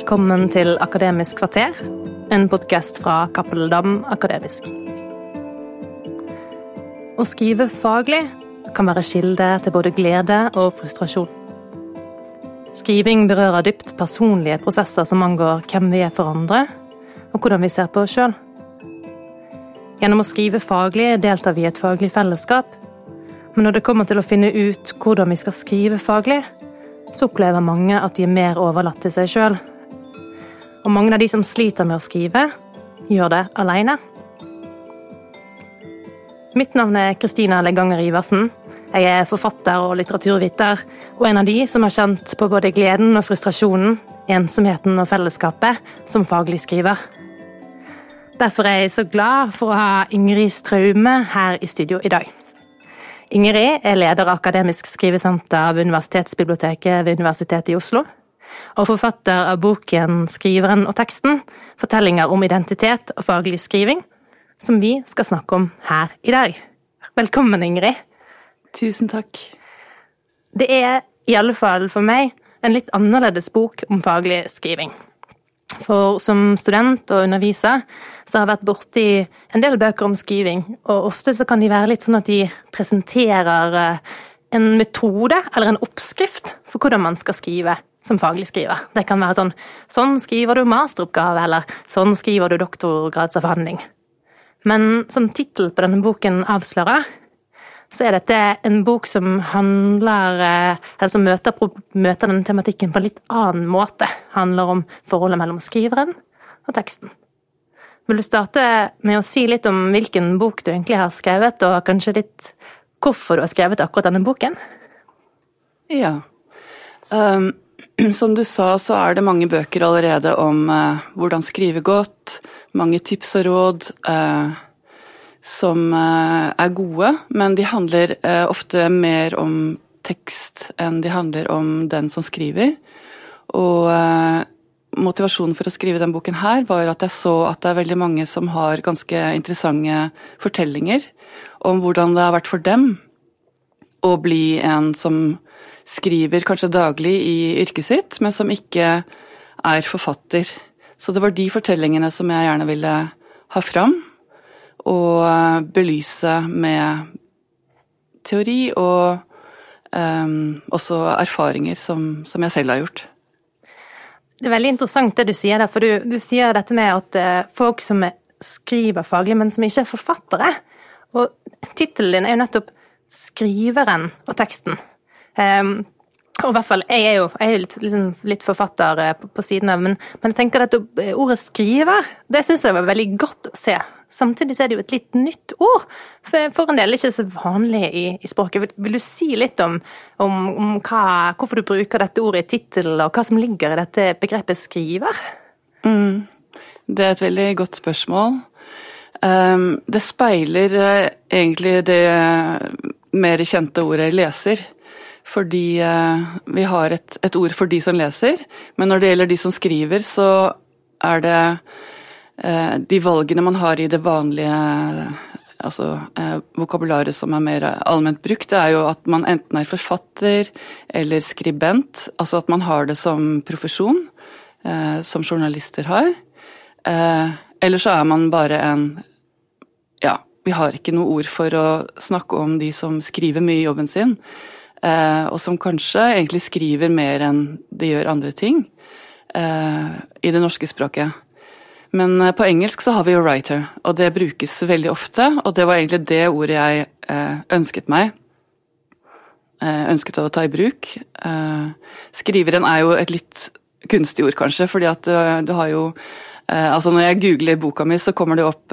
Velkommen til Akademisk kvarter, en podkast fra Cappelen Dam Akademisk. Å skrive faglig kan være kilde til både glede og frustrasjon. Skriving berører dypt personlige prosesser som angår hvem vi er for andre, og hvordan vi ser på oss sjøl. Gjennom å skrive faglig deltar vi i et faglig fellesskap, men når det kommer til å finne ut hvordan vi skal skrive faglig, så opplever mange at de er mer overlatt til seg sjøl. Og mange av de som sliter med å skrive, gjør det aleine. Mitt navn er Kristina Leganger Iversen. Jeg er forfatter og litteraturviter, og en av de som har kjent på både gleden og frustrasjonen, ensomheten og fellesskapet, som faglig skriver. Derfor er jeg så glad for å ha Ingrid Straume her i studio i dag. Ingrid er leder av Akademisk skrivesenter ved Universitetsbiblioteket ved Universitetet i Oslo, og forfatter av boken 'Skriveren og teksten fortellinger om identitet og faglig skriving', som vi skal snakke om her i dag. Velkommen, Ingrid. Tusen takk. Det er, i alle fall for meg, en litt annerledes bok om faglig skriving. For som student og underviser så har jeg vært borti en del bøker om skriving, og ofte så kan de være litt sånn at de presenterer eh, en metode eller en oppskrift for hvordan man skal skrive som faglig skriver. Det kan være sånn sånn skriver du masteroppgave, eller sånn skriver du doktorgradsavhandling. Men som tittel på denne boken avslører, så er dette en bok som handler eh, Eller som møter, møter denne tematikken på en litt annen måte. Handler om forholdet mellom skriveren og teksten. Vil du starte med å si litt om hvilken bok du egentlig har skrevet, og kanskje litt hvorfor du har skrevet akkurat denne boken? Ja. Um, som du sa, så er det mange bøker allerede om eh, hvordan skrive godt. Mange tips og råd. eh, som eh, er gode, men de handler eh, ofte mer om tekst enn de handler om den som skriver. Og eh, motivasjonen for å skrive denne boken her var at jeg så at det er veldig mange som har ganske interessante fortellinger om hvordan det har vært for dem å bli en som skriver kanskje daglig i yrket sitt, men som ikke er forfatter. Så det var de fortellingene som jeg gjerne ville ha fram og eh, belyse med teori og um, også erfaringer som, som, jeg selv har gjort. Det er veldig interessant det du sier der, for du, du sier dette med at uh, folk som skriver faglig, men som ikke er forfattere. Og tittelen din er jo nettopp 'Skriveren og teksten'. Um, og i hvert fall, Jeg er jo, jeg er litt, liksom, litt, forfatter på, på siden av, men, men, jeg tenker at ordet 'skriver' det syns jeg var veldig godt å se Samtidig er det jo et litt nytt ord, for, for en del ikke så vanlig i, i språket. Vil, vil, du si litt om, om, om hva, hvorfor du bruker dette ordet i tittelen, og hva som ligger i dette begrepet skriver? Mm. Det er et veldig godt spørsmål. Um, det speiler uh, egentlig det mer kjente ordet leser. Fordi uh, vi har et, et ord for de som leser, men når det gjelder de som skriver, så er det Eh, de valgene man har i det vanlige altså eh, vokabularet som er mer allment brukt, det er jo at man enten er forfatter eller skribent. Altså at man har det som profesjon, eh, som journalister har. Eh, eller så er man bare en Ja, vi har ikke noe ord for å snakke om de som skriver mye i jobben sin, eh, og som kanskje egentlig skriver mer enn de gjør andre ting eh, i det norske språket. Men eh, på engelsk så har vi jo 'writer', og det brukes veldig ofte. Og det var egentlig det ordet jeg eh, ønsket meg. Eh, ønsket å ta i bruk. Skriveren er jo et litt kunstig ord, kanskje, fordi at du har jo Altså når jeg googler boka mi, så kommer det opp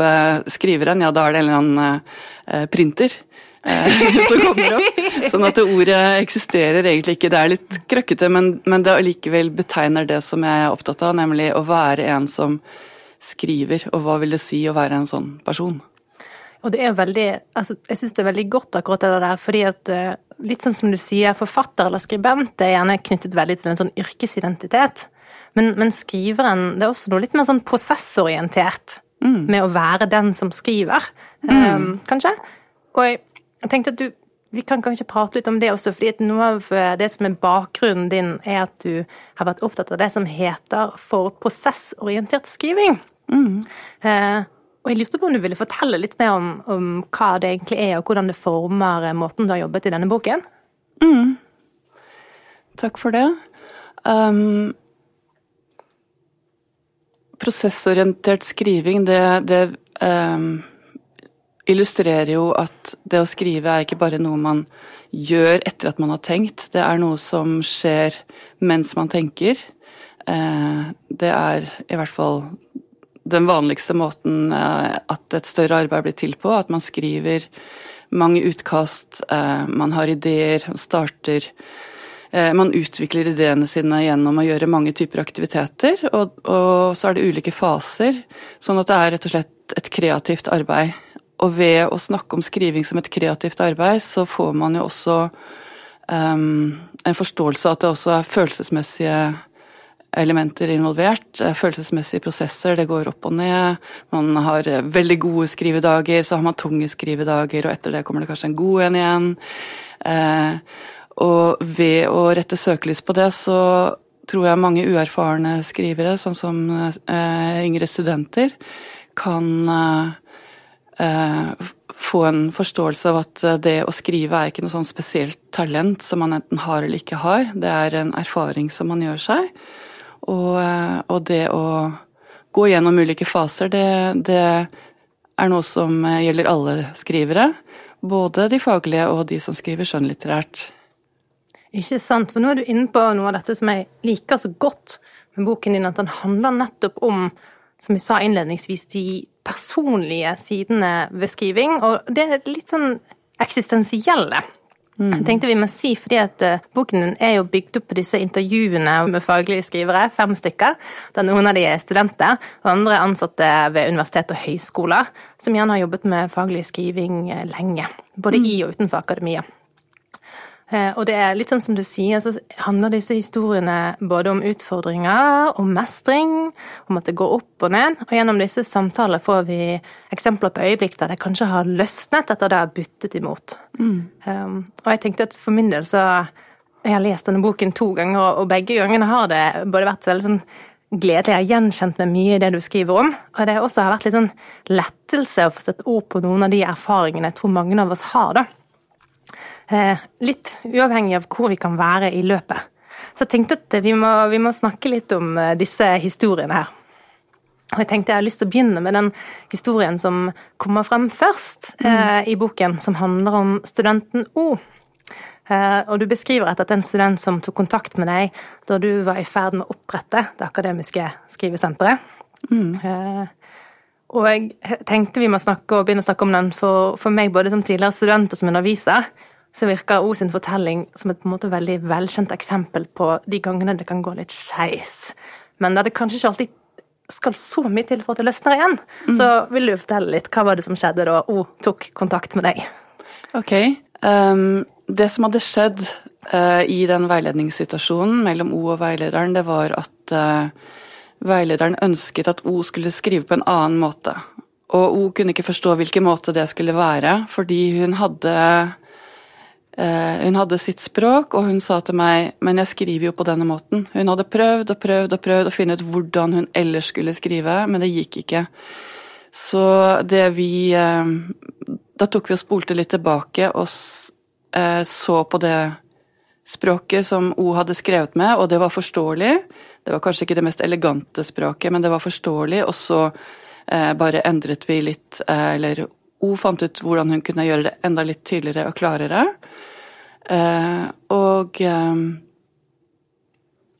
skriveren, ja da er det en eller annen printer. Som kommer opp. Sånn at ordet eksisterer egentlig ikke. Det er litt krøkkete, men, men det allikevel betegner det som jeg er opptatt av, nemlig å være en som skriver, og hva vil det si å være en sånn person? Og det er veldig, altså, Jeg syns det er veldig godt akkurat det der, fordi at eh, litt sånn som du sier, forfatter eller skribent er gjerne knyttet veldig til en sånn yrkesidentitet. Men, men skriveren det er også noe litt mer sånn prosessorientert mm. med å være den som skriver, mm. um, kanskje. Og jeg, jeg tenkte at du vi kan kanskje prate litt om det også, fordi noe av eh, det som er bakgrunnen din, er at du har vært opptatt av det som heter for prosessorientert skriving. Mm. Eh, og jeg lurte på om du ville fortelle litt mer om, om, hva det egentlig er, og hvordan det former eh, måten du har jobbet i denne boken? Mm. Takk for det. Um, prosessorientert skriving, det, det um illustrerer jo at det å skrive er ikke bare noe man gjør etter at man har tenkt, det er noe som skjer mens man tenker. Eh, det er i hvert fall den vanligste måten eh, at et større arbeid blir til på, at man skriver mange utkast, eh, man har ideer, starter man utvikler ideene sine gjennom å gjøre mange typer aktiviteter, og, så er det ulike faser. Sånn at det er rett og slett et kreativt arbeid og ved å snakke om skriving som et kreativt arbeid, så får man jo også um, en forståelse av at det også er følelsesmessige elementer involvert. Eh, følelsesmessige prosesser, det går opp og ned. Man har eh, veldig gode skrivedager, så har man tunge skrivedager, og etter det kommer det kanskje en god en igjen. Eh, og ved å rette søkelys på det, så tror jeg mange uerfarne skrivere, sånn som eh, yngre studenter, kan eh, Eh, få en forståelse av at eh, det å skrive er ikke noe sånn spesielt talent som man enten har eller ikke har. Det er en erfaring som man gjør seg. Og, eh, og det å gå gjennom ulike faser, det, det, er noe som gjelder alle skrivere. Både de faglige og de som skriver skjønnlitterært. Ikke sant. For nå er du inne på noe av dette som jeg liker så godt med boken din, at den handler nettopp om, som vi sa innledningsvis, de personlige sidene ved skriving, og det er litt sånn eksistensielle. Mm. Tenkte vi må si, fordi at uh, Boken din er jo bygd opp på disse intervjuene med faglige skrivere, fem stykker. der Noen av de er studenter, og andre er ansatte ved universitet og høyskoler, som gjerne har jobbet med faglig skriving eh, lenge. Både mm. i og utenfor akademia. Eh, og det er litt sånn som du sier, så handler disse historiene både om utfordringer, om mestring, om at det går opp og ned. Og gjennom disse samtalene får vi eksempler på øyeblikk der det kanskje har løsnet etter det har byttet imot. Mm. Um, og jeg tenkte at for min del så Jeg har lest denne boken to ganger, og begge gangene har det både vært veldig sånn gledelig. Jeg har gjenkjent meg mye i det du skriver om. Og det også har vært litt sånn lettelse å få sett ord på noen av de erfaringene jeg tror mange av oss har, da. Eh, litt uavhengig av hvor vi kan være i løpet. Så jeg tenkte at vi må, vi må snakke litt om eh, disse historiene her. Og jeg tenkte jeg har lyst til å begynne med den historien som kommer frem først mm. eh, i boken, som handler om studenten O. Eh, og du beskriver at det er en student som tok kontakt med deg da du var i ferd med å opprette det akademiske skrivesenteret. Mm. Eh, og jeg tenkte vi må snakke begynne å snakke om den for, for meg både som tidligere student og som underviser så virker O sin fortelling som et på en måte veldig velkjent eksempel på de gangene det kan gå litt skeis. Men der det kanskje ikke alltid skal så mye til for at det løsner igjen. Mm. Så vil du fortelle litt, hva var det som skjedde da O tok kontakt med deg? Ok. Um, det som hadde skjedd uh, i den veiledningssituasjonen mellom O og veilederen, det var at uh, veilederen ønsket at O skulle skrive på en annen måte. Og O kunne ikke forstå hvilken måte det skulle være, fordi hun hadde hun hadde sitt språk, og hun sa til meg men jeg skriver jo på denne måten. Hun hadde prøvd og prøvd og prøvd å finne ut hvordan hun ellers skulle skrive, men det gikk ikke. Så det vi eh, Da tok vi og spolte litt tilbake og eh, så på det språket som O hadde skrevet med, og det var forståelig. Det var kanskje ikke det mest elegante språket, men det var forståelig, og så bare endret vi litt, eller O fant ut hvordan hun kunne gjøre det enda litt tydeligere og klarere. Eh, og eh,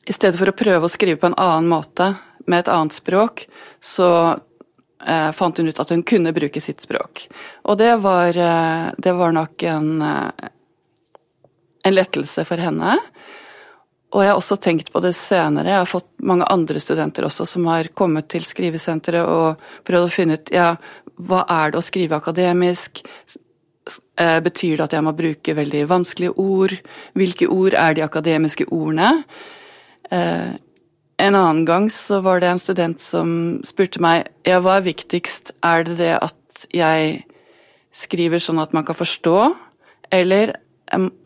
i stedet for å prøve å skrive på en annen måte med et annet språk, så eh, fant hun ut at hun kunne bruke sitt språk. Og det var, det var nok en, en lettelse for henne. Og jeg har også tenkt på det senere. Jeg har fått mange andre studenter også som har kommet til skrivesenteret og prøvd å finne ut ja, hva er det å skrive akademisk. Eh, betyr det at jeg må bruke veldig vanskelige ord? Hvilke ord er de akademiske ordene? Eh, en annen gang så var det en student som spurte meg ja, hva er viktigst, er det det at jeg skriver sånn at man kan forstå, Eller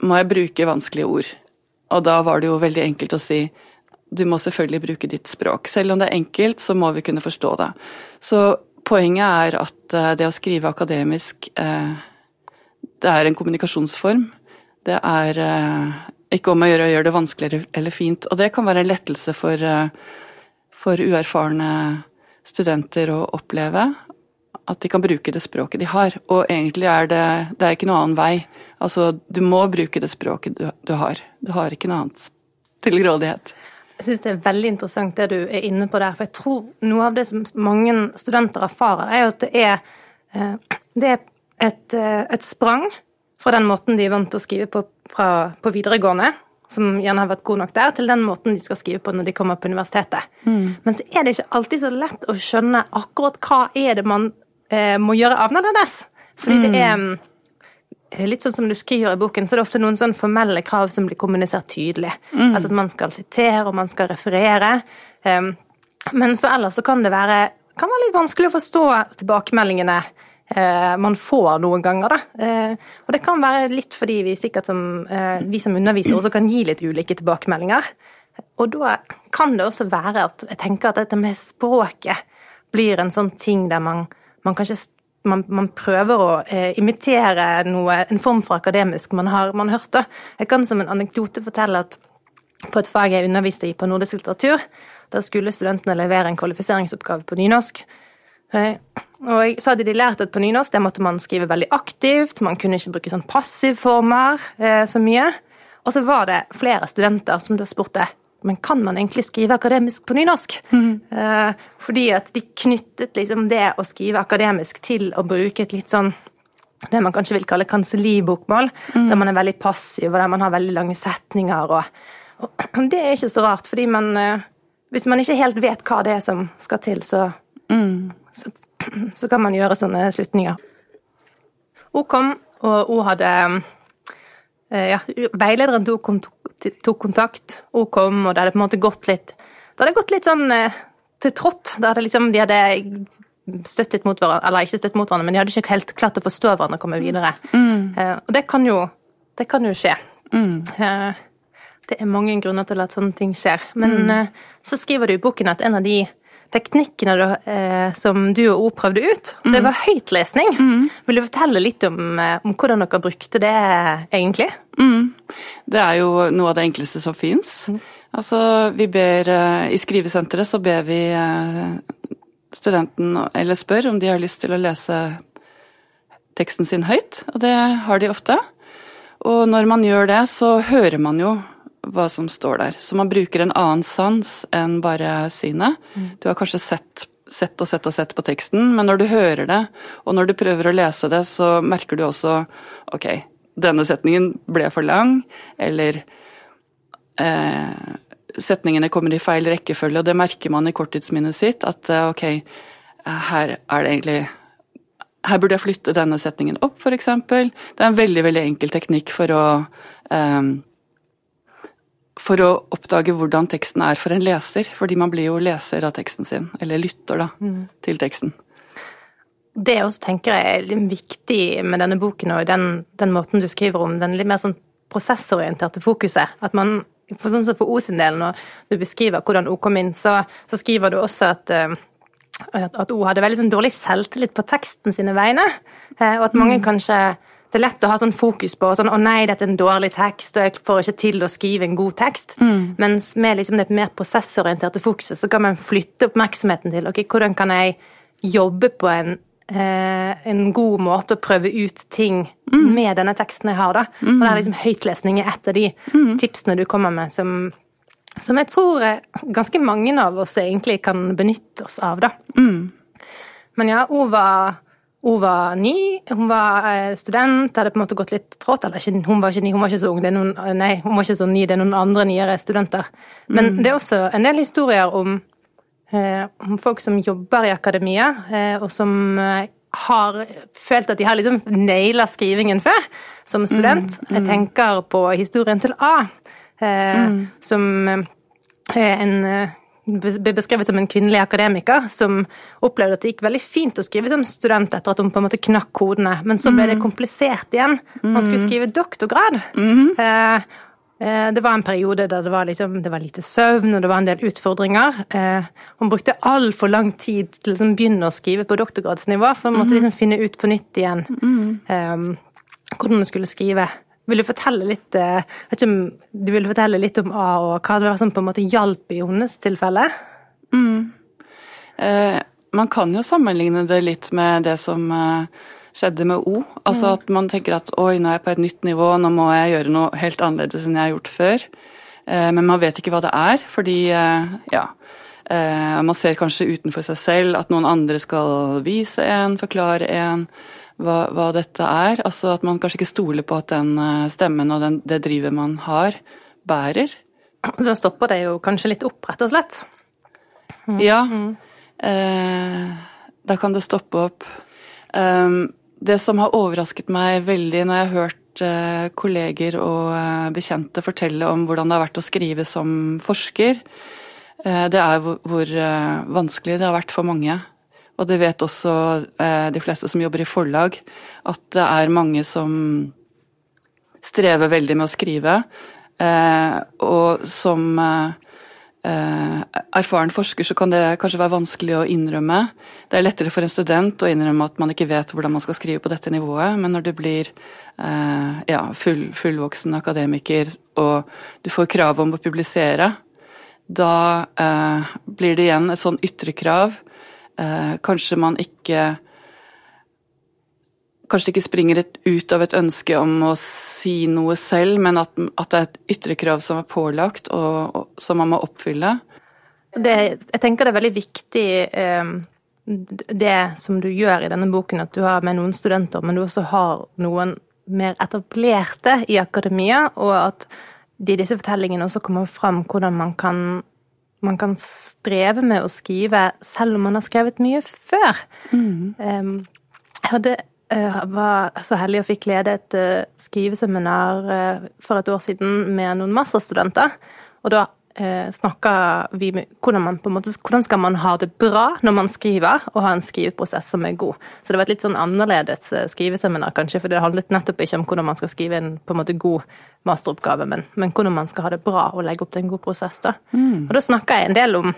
må jeg bruke vanskelige ord? Og da var det jo veldig enkelt å si du må selvfølgelig bruke ditt språk. Selv om det er enkelt, så må vi kunne forstå det. Så poenget er at eh, det å skrive akademisk, eh, det er en kommunikasjonsform. Det er eh, ikke om å gjøre å gjøre det vanskeligere eller fint. Og det kan være en lettelse for, for uerfarne studenter å oppleve. At de kan bruke det språket de har. Og egentlig er det, det er ikke noen annen vei. Altså, du må bruke det språket du, du har. Du har ikke noe annet til rådighet. Jeg syns det er veldig interessant det du er inne på der. For jeg tror noe av det som mange studenter erfarer, er jo at det er, eh, det er et, eh, et, sprang fra den måten de er vant til å skrive på fra, på videregående, som gjerne har vært god nok der, til den måten de skal skrive på når de kommer på universitetet. Mm. Men så er det ikke alltid så lett å skjønne akkurat hva er det man eh, må gjøre annerledes. Fordi mm. det er mm, Eh, litt sånn som du skriver i boken, så er det ofte noen sånn formelle krav som blir kommunisert tydelig. Mm. Altså at man skal sitere, og man skal referere. Um, men så ellers så kan det være, kan være litt vanskelig å forstå tilbakemeldingene man får noen ganger, da. Uh, og det kan være litt fordi vi sikkert som, uh, vi som underviser også kan gi litt ulike tilbakemeldinger. Og da kan det også være at jeg tenker at dette med språket blir en sånn ting der man, man kanskje man, man, prøver å eh, imitere noe, en form for akademisk man har man hørt. det. Jeg kan som en anekdote fortelle at på et fag jeg underviste i på nordisk litteratur, der skulle studentene levere en kvalifiseringsoppgave på nynorsk. Eh, og så hadde de lært at på nynorsk der måtte man skrive veldig aktivt, man kunne ikke bruke sånn passivformer eh, så mye. Og så var det flere studenter som da spurte men kan man egentlig skrive akademisk på nynorsk? Mm. Eh, fordi at de knyttet liksom det å skrive akademisk til å bruke et litt sånn det man kanskje vil kalle kansellibokmål, mm. der man er veldig passiv, og der man har veldig lange setninger. Og, og det er ikke så rart, fordi man eh, Hvis man ikke helt vet hva det er som skal til, så, mm. så, så kan man gjøre sånne slutninger. Hun kom, og hun hadde eh, ja, Veilederen tok kontakt, hun kom, og det hadde på en måte gått litt Det hadde gått litt sånn eh, til trått. Det hadde liksom, de hadde støtt litt mot hverandre, eller ikke støtt mot hverandre, men de hadde ikke helt klart å forstå hverandre og komme videre. Mm. Uh, og det kan jo, det kan jo skje. Mm. Det er mange grunner til at sånne ting skjer. Men mm. så skriver du i boken at en av de teknikkene du, eh, som du og O prøvde ut, mm. det var høytlesning. Mm. Vil du fortelle litt om, om, hvordan dere brukte det egentlig? Mm. Det er jo noe av det enkleste som fins. Mm. Altså, vi ber eh, I skrivesenteret så ber vi eh, studenten, eller spør om de har lyst til å lese teksten sin høyt, og det har de ofte. Og når man gjør det, så hører man jo hva som står der. Så man bruker en annen sans enn bare synet. Mm. Du har kanskje sett, sett og sett og sett på teksten, men når du hører det, og når du prøver å lese det, så merker du også ok, denne setningen ble for lang, eller eh, setningene kommer i feil rekkefølge, og det merker man i korttidsminnet sitt, at eh, ok, her er det egentlig her burde jeg flytte denne setningen opp, f.eks. Det er en veldig veldig enkel teknikk for å um, for å oppdage hvordan teksten er for en leser, fordi man blir jo leser av teksten sin, eller lytter da, mm. til teksten. Det jeg også tenker jeg er viktig med denne boken og den, den måten du skriver om, den litt mer sånn prosessorienterte fokuset. At man, for sånn som for O sin del, når du beskriver hvordan O kom inn, så, så skriver du også at, eh, at, at O hadde veldig sånn dårlig selvtillit på teksten sine vegne, eh, og at mange mm. kanskje det er lett å ha sånn fokus på sånn, å nei, dette er en dårlig tekst, og jeg får ikke til å skrive en god tekst. Mm. Mens med liksom det mer prosessorienterte fokuset så kan man flytte oppmerksomheten til ok, hvordan kan jeg jobbe på en Eh, en god måte å prøve ut ting mm. med denne teksten jeg har. da. Mm. Og det er liksom Høytlesning er et av de mm. tipsene du kommer med, som, som, jeg tror ganske mange av oss egentlig kan benytte oss av. da. Mm. Men ja, var, hun var ny, hun var eh, student, hadde på en måte gått litt trått. Eller ikke, hun var ikke ny, hun var ikke så ung, det er noen, nei, hun var ikke så ny, det er noen andre nyere studenter. Men mm. det er også en del historier om Eh, om folk som jobber i akademia, eh, og som eh, har følt at de har liksom naila skrivingen før, som student. Mm, mm. Jeg tenker på historien til A, mm. som er en ble beskrevet som en kvinnelig akademiker som opplevde at det gikk veldig fint å skrive som student etter at hun på en måte knakk kodene, men så ble det Mm. komplisert igjen. Man skulle skrive doktorgrad. Mm-hmm. Eh, eh, det var en periode der det var, liksom, det var lite søvn, og det var en del utfordringer. Eh, hun brukte altfor lang tid til å liksom begynne å skrive på doktorgradsnivå, for hun måtte Mm-hmm. liksom finne ut på nytt igjen eh, hvordan hun skulle skrive. Vil du fortelle litt eh, om du vil fortelle litt om A, og hva det var som på en måte hjalp i hennes tilfelle? Eh, man kan jo sammenligne det litt med det som eh, skjedde med O. Altså at man tenker at oi, nå er jeg på et nytt nivå, nå må jeg gjøre noe helt annerledes enn jeg har gjort før. Eh, men man vet ikke hva det er, fordi eh, ja. Eh, man ser kanskje utenfor seg selv at noen andre skal vise en, forklare en hva, hva dette er. Altså at man kanskje ikke stoler på at den eh, stemmen og den, det drivet man har, bærer. Da stopper det jo kanskje litt opp, rett og slett. Ja. Eh, da kan det stoppe opp. Um, det som har overrasket meg veldig når jeg har hørt eh, kolleger og eh, bekjente fortelle om hvordan det har vært å skrive som forsker, eh, det er hvor, hvor eh, vanskelig det har vært for mange. Og det vet også eh, de fleste som jobber i forlag, at det er mange som strever veldig med å skrive, eh, og som eh, erfaren forsker så kan det kanskje være vanskelig å innrømme. Det er lettere for en student å innrømme at man ikke vet hvordan man skal skrive på dette nivået, men når du blir eh, ja, full, fullvoksen akademiker og du får krav om å publisere, da eh, blir det igjen et sånn ytre krav. Eh, kanskje man ikke Kanskje det ikke springer ut av et ønske om å si noe selv, men at, at det er et ytre krav som er pålagt, og, og som man må oppfylle. Det, jeg tenker det er veldig viktig eh, det som du gjør i denne boken, at du har med noen studenter, men du også har noen mer etablerte i akademia, og at det i disse fortellingene også kommer fram hvordan man kan, man kan streve med å skrive selv om man har skrevet mye før. Eh, jeg hadde uh, var så heldig og fikk lede et uh, skriveseminar uh, for et år siden med noen masterstudenter. Og da eh, snakka vi med hvordan man på en måte, hvordan skal man ha det bra når man skriver, og ha en skriveprosess som er god. Så det var et litt sånn annerledes eh, skriveseminar, kanskje, for det handlet nettopp ikke om hvordan man skal skrive en på en måte god masteroppgave, men, men hvordan man skal ha det bra og legge opp til en god prosess. da. Og da snakka jeg en del om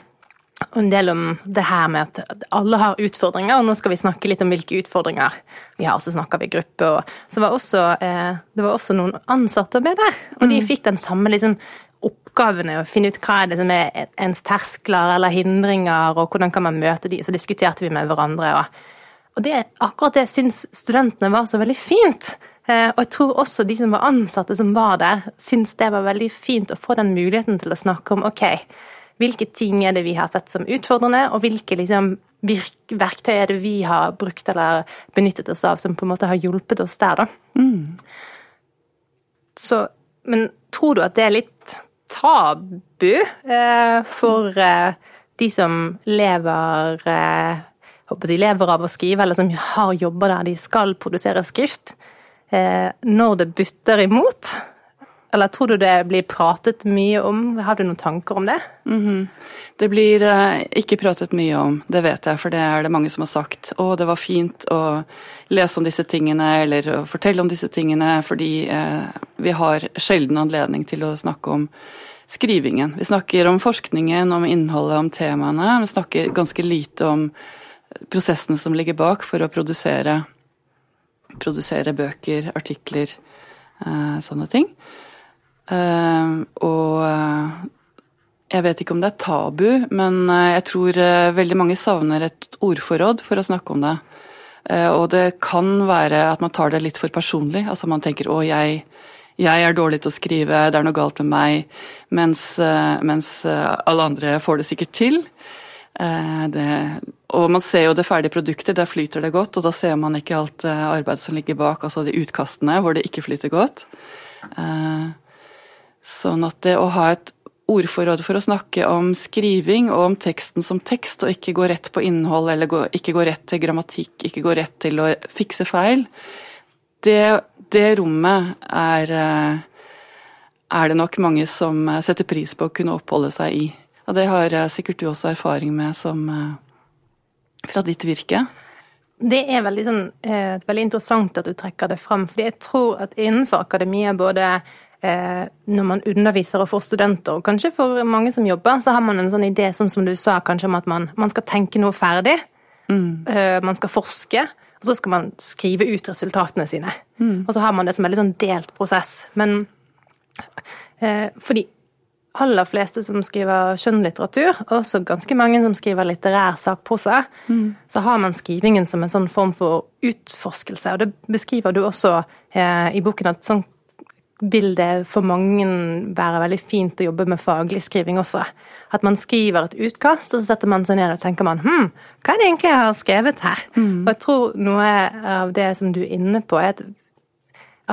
en del om det her med at alle har utfordringer, og nå skal vi snakke litt om hvilke utfordringer vi har. Så snakker vi gruppe, og så var også, eh, det var også noen ansatte med der. Og de fikk den samme liksom, oppgavene, og finne ut hva er det som er ens terskler eller hindringer, og hvordan kan man møte de. Så diskuterte vi med hverandre. Og, og det, akkurat det syns studentene var så veldig fint. Eh, og jeg tror også de som var ansatte som var der, syns det var veldig fint å få den muligheten til å snakke om ok, hvilke ting er det vi har sett som utfordrende, og hvilke liksom, verktøy er det vi har brukt eller benyttet oss av som på en måte har hjulpet oss der, da. Så, men tror du at det er litt tabu eh, for eh, de som lever eh, håper de lever av å skrive, eller som har jobber der de skal produsere skrift, når det butter imot? Eller tror du det blir pratet mye om? Har du noen tanker om det? Det blir eh, ikke pratet mye om, det vet jeg, for det er det mange som har sagt. Å, det var fint å lese om disse tingene, eller å fortelle om disse tingene, fordi eh, vi har sjelden anledning til å snakke om skrivingen. Vi snakker om forskningen, om innholdet, om temaene. Vi snakker ganske lite om prosessene som ligger bak for å produsere, produsere bøker, artikler, eh, sånne ting. Eh, og eh, jeg vet ikke om det er tabu, men eh, jeg tror veldig mange savner et ordforråd for å snakke om det. Og det kan være at man tar det litt for personlig. Altså man tenker 'å, jeg, jeg er dårlig til å skrive, det er noe galt med meg', mens, mens alle andre får det sikkert til. Det, og man ser jo det ferdige produktet, der flyter det godt, og da ser man ikke alt eh, arbeid som ligger bak, altså de utkastene hvor det ikke flyter godt. Eh, Sånn at det å ha et ordforråd for å snakke om skriving og om teksten som tekst, og ikke gå rett på innhold eller gå, ikke gå rett til grammatikk, ikke gå rett til å fikse feil, det, det rommet er, eh, er det nok mange som setter pris på å kunne oppholde seg i. Og det har sikkert du også erfaring med som fra ditt virke. Det er veldig, sånn, eh, veldig interessant at du trekker det fram, fordi jeg tror at innenfor akademia, både eh, når man underviser og får studenter, og kanskje for mange som jobber, så har man en sånn idé, sånn som du sa, kanskje om at man, man skal tenke noe ferdig. Mm. Eh, man skal forske, og så skal man skrive ut resultatene sine. Mm. Og så har man det som en veldig sånn delt prosess. Men eh, fordi aller fleste som skriver skjønnlitteratur, og også ganske mange som skriver litterær sakprosa, mm. så har man skrivingen som en sånn form for utforskelse. Og det beskriver du også eh, i boken, at sånn vil det for mange være veldig fint å jobbe med faglig skriving også. At man skriver et utkast, og så setter man seg ned og tenker man hm, hva er det egentlig jeg har skrevet her? Mm. Og jeg tror noe av det som du er inne på, er at,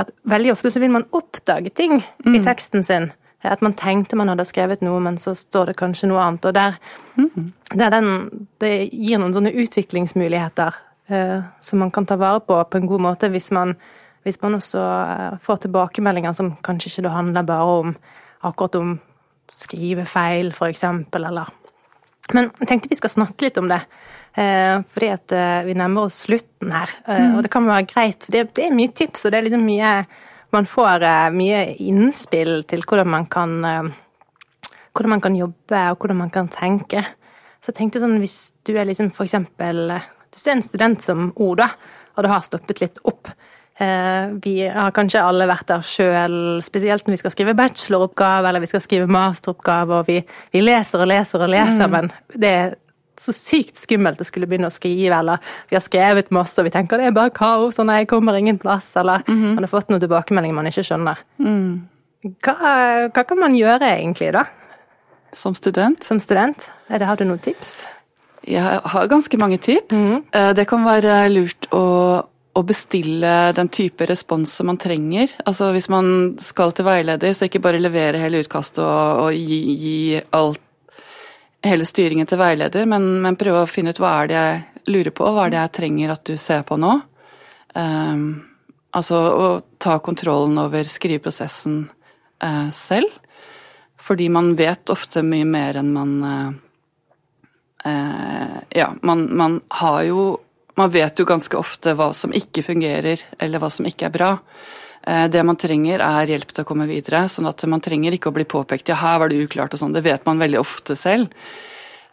at veldig ofte så vil man oppdage ting mm. i teksten sin at man tenkte man hadde skrevet noe, men så står det kanskje noe annet. Og der, mm. der den, det gir noen sånne utviklingsmuligheter eh, som man kan ta vare på på en god måte hvis man, hvis man også eh, får tilbakemeldinger som kanskje ikke handler bare om akkurat om skrivefeil, eksempel, eller Men jeg tenkte vi skal snakke litt om det. Eh, fordi at eh, vi nærmer oss slutten her, mm. og det kan være greit, for det, er mye tips, og det er liksom mye man får mye innspill til hvordan man kan hvordan man kan jobbe, og hvordan man kan tenke. Så jeg tenkte sånn, hvis du er liksom for eksempel Hvis du er en student som Oda, og det har stoppet litt opp Vi har kanskje alle vært der sjøl, spesielt når vi skal skrive bacheloroppgave eller vi skal skrive masteroppgave, og vi, vi leser og leser og leser, mm. men det er så sykt skummelt å skulle begynne å skrive, eller vi har skrevet masse og vi tenker det er bare kaos, og nei, kommer ingen plass, eller mm -hmm. man har fått noen tilbakemeldinger man ikke skjønner. Mm. Hva, hva, kan man gjøre egentlig, da? Som student? Som student. Det, har du noen tips? Jeg har ganske mange tips. Mm -hmm. Det kan være lurt å å bestille den type respons som man trenger. Altså Hvis man skal til veileder, så ikke bare levere hele utkastet og, og gi, gi alt hele styringen til veileder, men, men, prøve å finne ut hva er det jeg lurer på, hva er det jeg trenger at du ser på nå. Um, altså å ta kontrollen over skriveprosessen uh, selv. Fordi man vet ofte mye mer enn man uh, uh, Ja, man, man, har jo Man vet jo ganske ofte hva som ikke fungerer, eller hva som ikke er bra. Eh, det man trenger, er hjelp til å komme videre. sånn at man trenger ikke å bli påpekt ja, her var det uklart og sånn. Det vet man veldig ofte selv.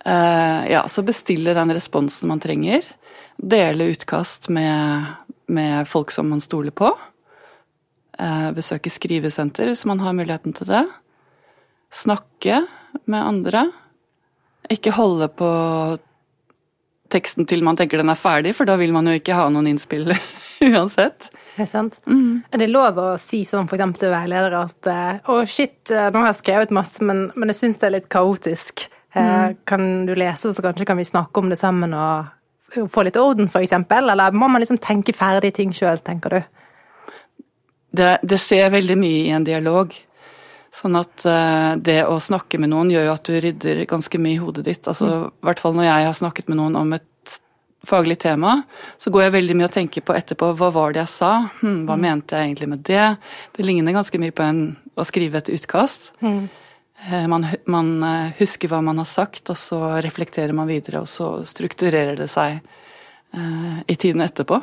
Eh, ja, så bestille den responsen man trenger. Dele utkast med, med folk som man stoler på. Eh, besøke skrivesenter hvis man har muligheten til det. Snakke med andre. Ikke holde på teksten til man tenker den er ferdig, for da vil man jo ikke ha noen innspill uansett. Det er sant. Mm. Er det lov å si sånn f.eks. til veiledere at eh, å, oh, shit, eh, nå har jeg skrevet masse, men, men jeg syns det er litt kaotisk. Eh, mm. Kan du lese, så kanskje kan vi snakke om det sammen og få litt orden, f.eks.? Eller må man liksom tenke ferdig ting sjøl, tenker du? Det, det, skjer veldig mye i en dialog. Sånn at uh, det å snakke med noen gjør jo at du rydder ganske mye i hodet ditt. Altså, mm. I hvert fall når jeg har snakket med noen om et faglig tema, så går jeg veldig mye og tenker på etterpå hva var det jeg sa, hm, hva mm. mente jeg egentlig med det? Det ligner ganske mye på en, å skrive et utkast. Mm. Man, man, eh, husker hva man har sagt, og så reflekterer man videre, og så strukturerer det seg uh, i tiden etterpå.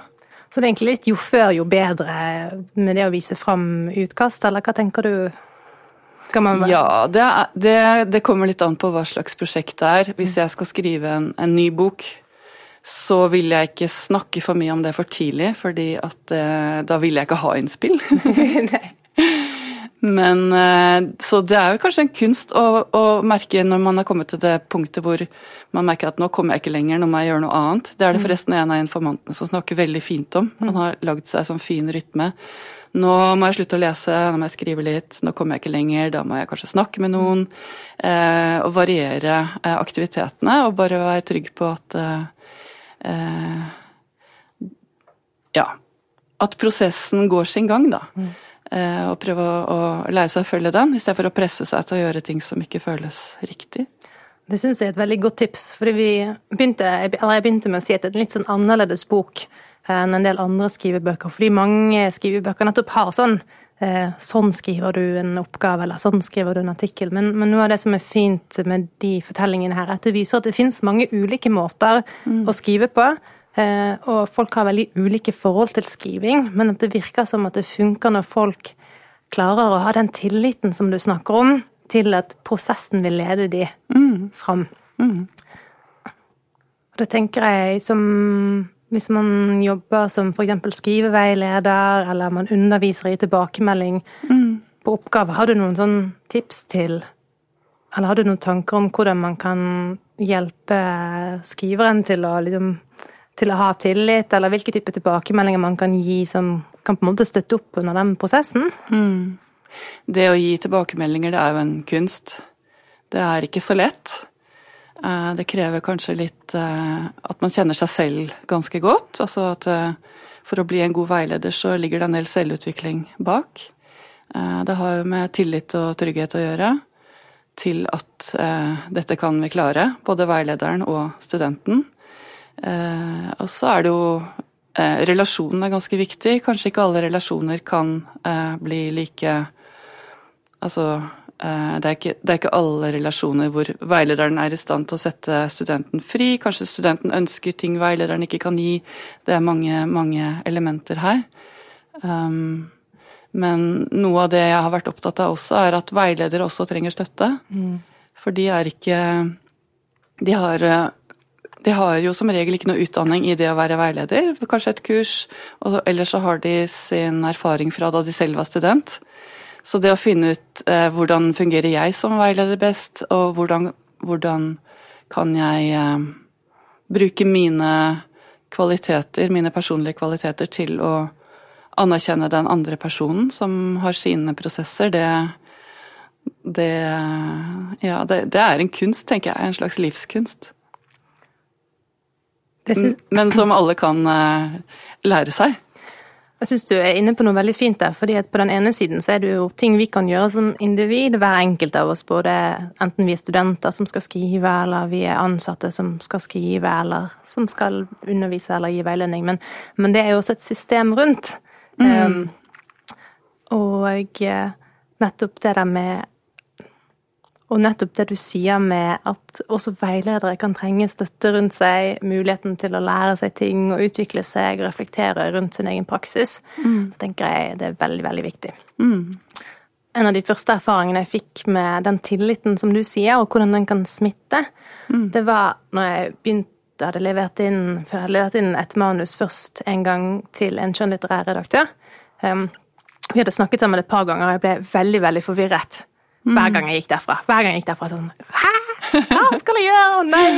Så det er egentlig litt jo før, jo bedre med det å vise fram utkast, eller hva tenker du? Ja, det, det, det, kommer litt an på hva slags prosjekt det er. Hvis jeg skal skrive en, en ny bok, så vil jeg ikke snakke for mye om det for tidlig, fordi at eh, da vil jeg ikke ha innspill. Men eh, Så det er jo kanskje en kunst å, å, merke når man har kommet til det punktet hvor man merker at nå kommer jeg ikke lenger, nå må jeg gjøre noe annet. Det er det mm. forresten en av informantene som snakker veldig fint om. Han mm. har lagd seg sånn fin rytme. Nå må jeg slutte å lese, nå må jeg skrive litt, nå kommer jeg ikke lenger, da må jeg kanskje snakke med noen. Eh, og variere eh, aktivitetene, og bare være trygg på at eh, eh, Ja. At prosessen går sin gang, da. Mm. Eh, og prøve å, å, lære seg å følge den, istedenfor å presse seg til å gjøre ting som ikke føles riktig. Det syns jeg er et veldig godt tips, for vi begynte, eller jeg begynte med å si at det er en litt sånn annerledes bok enn en del andre skrivebøker, fordi mange skrivebøker nettopp har sånn eh, sånn skriver du en oppgave, eller sånn skriver du en artikkel. Men, men, noe av det som er fint med de fortellingene her, er at det viser at det finnes mange ulike måter mm. å skrive på. Eh, og folk har veldig ulike forhold til skriving, men at det virker som at det funker når folk klarer å ha den tilliten som du snakker om, til at prosessen vil lede de mm. fram. Mm. Og det tenker jeg som hvis man jobber som f.eks. skriveveileder, eller man underviser i tilbakemelding mm. på oppgave, har du noen sånn tips til Eller har du noen tanker om hvordan man kan hjelpe skriveren til å, liksom, til å ha tillit, eller hvilke typer tilbakemeldinger man kan gi som kan på en måte støtte opp under den prosessen? Mm. Det å gi tilbakemeldinger, det er jo en kunst. Det er ikke så lett. Eh, det krever kanskje litt eh, at man kjenner seg selv ganske godt. Altså at eh, for å bli en god veileder så ligger det en del selvutvikling bak. Det har jo med tillit og trygghet å gjøre til at dette kan vi klare, både veilederen og studenten. Og så er det jo Relasjonen er ganske viktig. Kanskje ikke alle relasjoner kan bli like Altså det er, ikke, det er, ikke, alle relasjoner hvor veilederen er i stand til å sette studenten fri. Kanskje studenten ønsker ting veilederen ikke kan gi. Det er mange, mange elementer her. Um, men noe av det jeg har vært opptatt av også, er at veiledere også trenger støtte. Mm. For de er ikke de har, de har jo som regel ikke noe utdanning i det å være veileder. Kanskje et kurs, og ellers så har de sin erfaring fra da de selv var student. Så det å finne ut eh, hvordan fungerer jeg som veileder best, og hvordan, hvordan kan jeg eh, bruke mine kvaliteter, mine personlige kvaliteter, til å anerkjenne den andre personen som har sine prosesser, det det, ja, det, det er en kunst, tenker jeg. En slags livskunst. Synes... Men som alle kan uh, lære seg. Jeg syns du er inne på noe veldig fint der. fordi at På den ene siden så er det jo ting vi kan gjøre som individ, hver enkelt av oss. Både enten vi er studenter som skal skrive, eller vi er ansatte som skal skrive, eller som skal undervise eller gi veiledning. Men, men det er jo også et system rundt. Mm. Um, og eh, nettopp det der med og nettopp det du sier med at også veiledere kan trenge støtte rundt seg, muligheten til å lære seg ting og utvikle seg og reflektere rundt sin egen praksis, mm. tenker jeg det er veldig, veldig viktig. Mm. En av de første erfaringene jeg fikk med den tilliten som du sier, og hvordan den kan smitte, mm. det var når jeg begynte hadde levert inn, før jeg levert inn et manus først en gang til en skjønnlitterær redaktør. Um, vi hadde snakket sammen et par ganger, og jeg ble veldig, veldig forvirret hver gang jeg gikk derfra. Hver gang jeg gikk derfra sånn Hæ? Hva skal jeg gjøre? Å nei!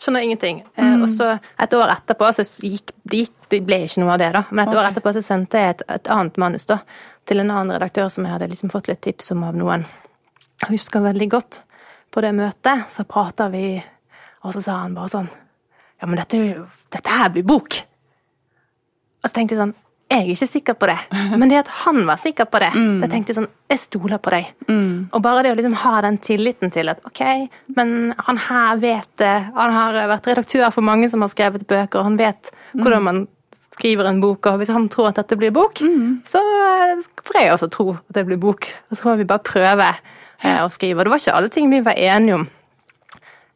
Skjønner ingenting. Eh, mm. og så et år etterpå så gikk det, det ble ikke noe av det, da. Men et okay. år etterpå så sendte jeg et, et, annet manus da, til en annen redaktør som jeg hadde liksom fått litt tips om av noen. Jeg husker veldig godt på det møtet, så prata vi, og så sa han bare sånn Ja, men dette, dette her blir bok. Og så tenkte jeg sånn jeg er ikke sikker på det, men det at han var sikker på det mm. Jeg tenkte sånn Jeg stoler på deg. Mm. Og bare det å liksom ha den tilliten til at ok, men han her vet det. Han har vært redaktør for mange som har skrevet bøker, og han vet mm. hvordan man skriver en bok, og hvis han tror at dette blir bok, mm. så får jeg også tro at det blir bok. Og så må vi bare prøve eh, å skrive. Og det var ikke alle ting vi var enige om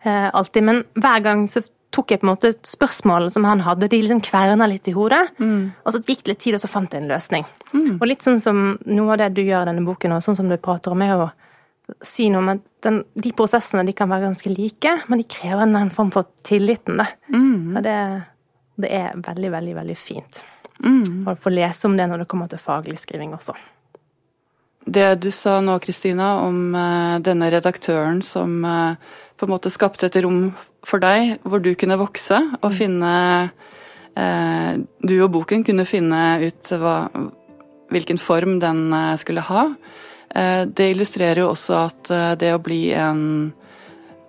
eh, alltid, men hver gang så tok jeg på en måte spørsmålene som han hadde, de liksom kverna litt i hodet. Mm. Og så gikk det litt tid, og så fant jeg en løsning. Mm. Og litt sånn som noe av det du gjør i denne boken, og sånn som du prater om, er å si noe om at den, de prosessene de kan være ganske like, men de krever en form for tilliten. Da. Mm. Og det, det, er veldig, veldig, veldig fint. Mm. å få lese om det når det kommer til faglig skriving også. Det du sa nå, Kristina, om uh, denne redaktøren som uh, på en måte skapte et rom for deg hvor du kunne vokse og finne eh, Du og boken kunne finne ut hva, hvilken form den eh, skulle ha. Eh, det illustrerer jo også at eh, det å bli en,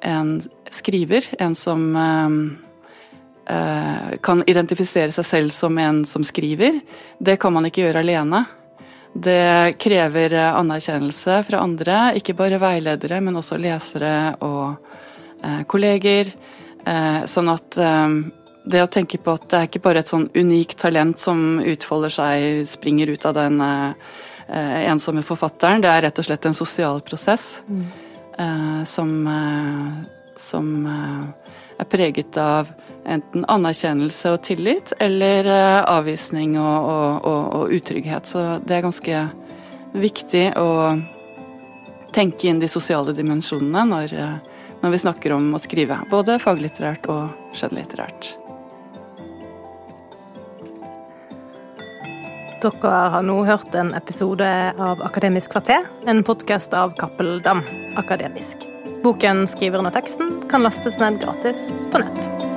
en skriver, en som eh, eh, kan identifisere seg selv som en som skriver, det kan man ikke gjøre alene. Det krever anerkjennelse fra andre, ikke bare veiledere, men også lesere og Eh, kolleger. Eh, sånn at eh, det å tenke på at det er ikke bare et sånn unikt talent som utfolder seg, springer ut av den eh, ensomme forfatteren. Det er rett og slett en sosial prosess mm. eh, som, eh, som eh, er preget av enten anerkjennelse og tillit, eller eh, avvisning og, og, og, og, utrygghet. Så det er ganske viktig å tenke inn de sosiale dimensjonene når, eh, når vi snakker om å skrive. Både faglitterært og skjønnlitterært. Dere har nå hørt en episode av Akademisk kvarter, en podkast av Cappelen Dam Akademisk. Boken 'Skriveren og teksten' kan lastes ned gratis på nett.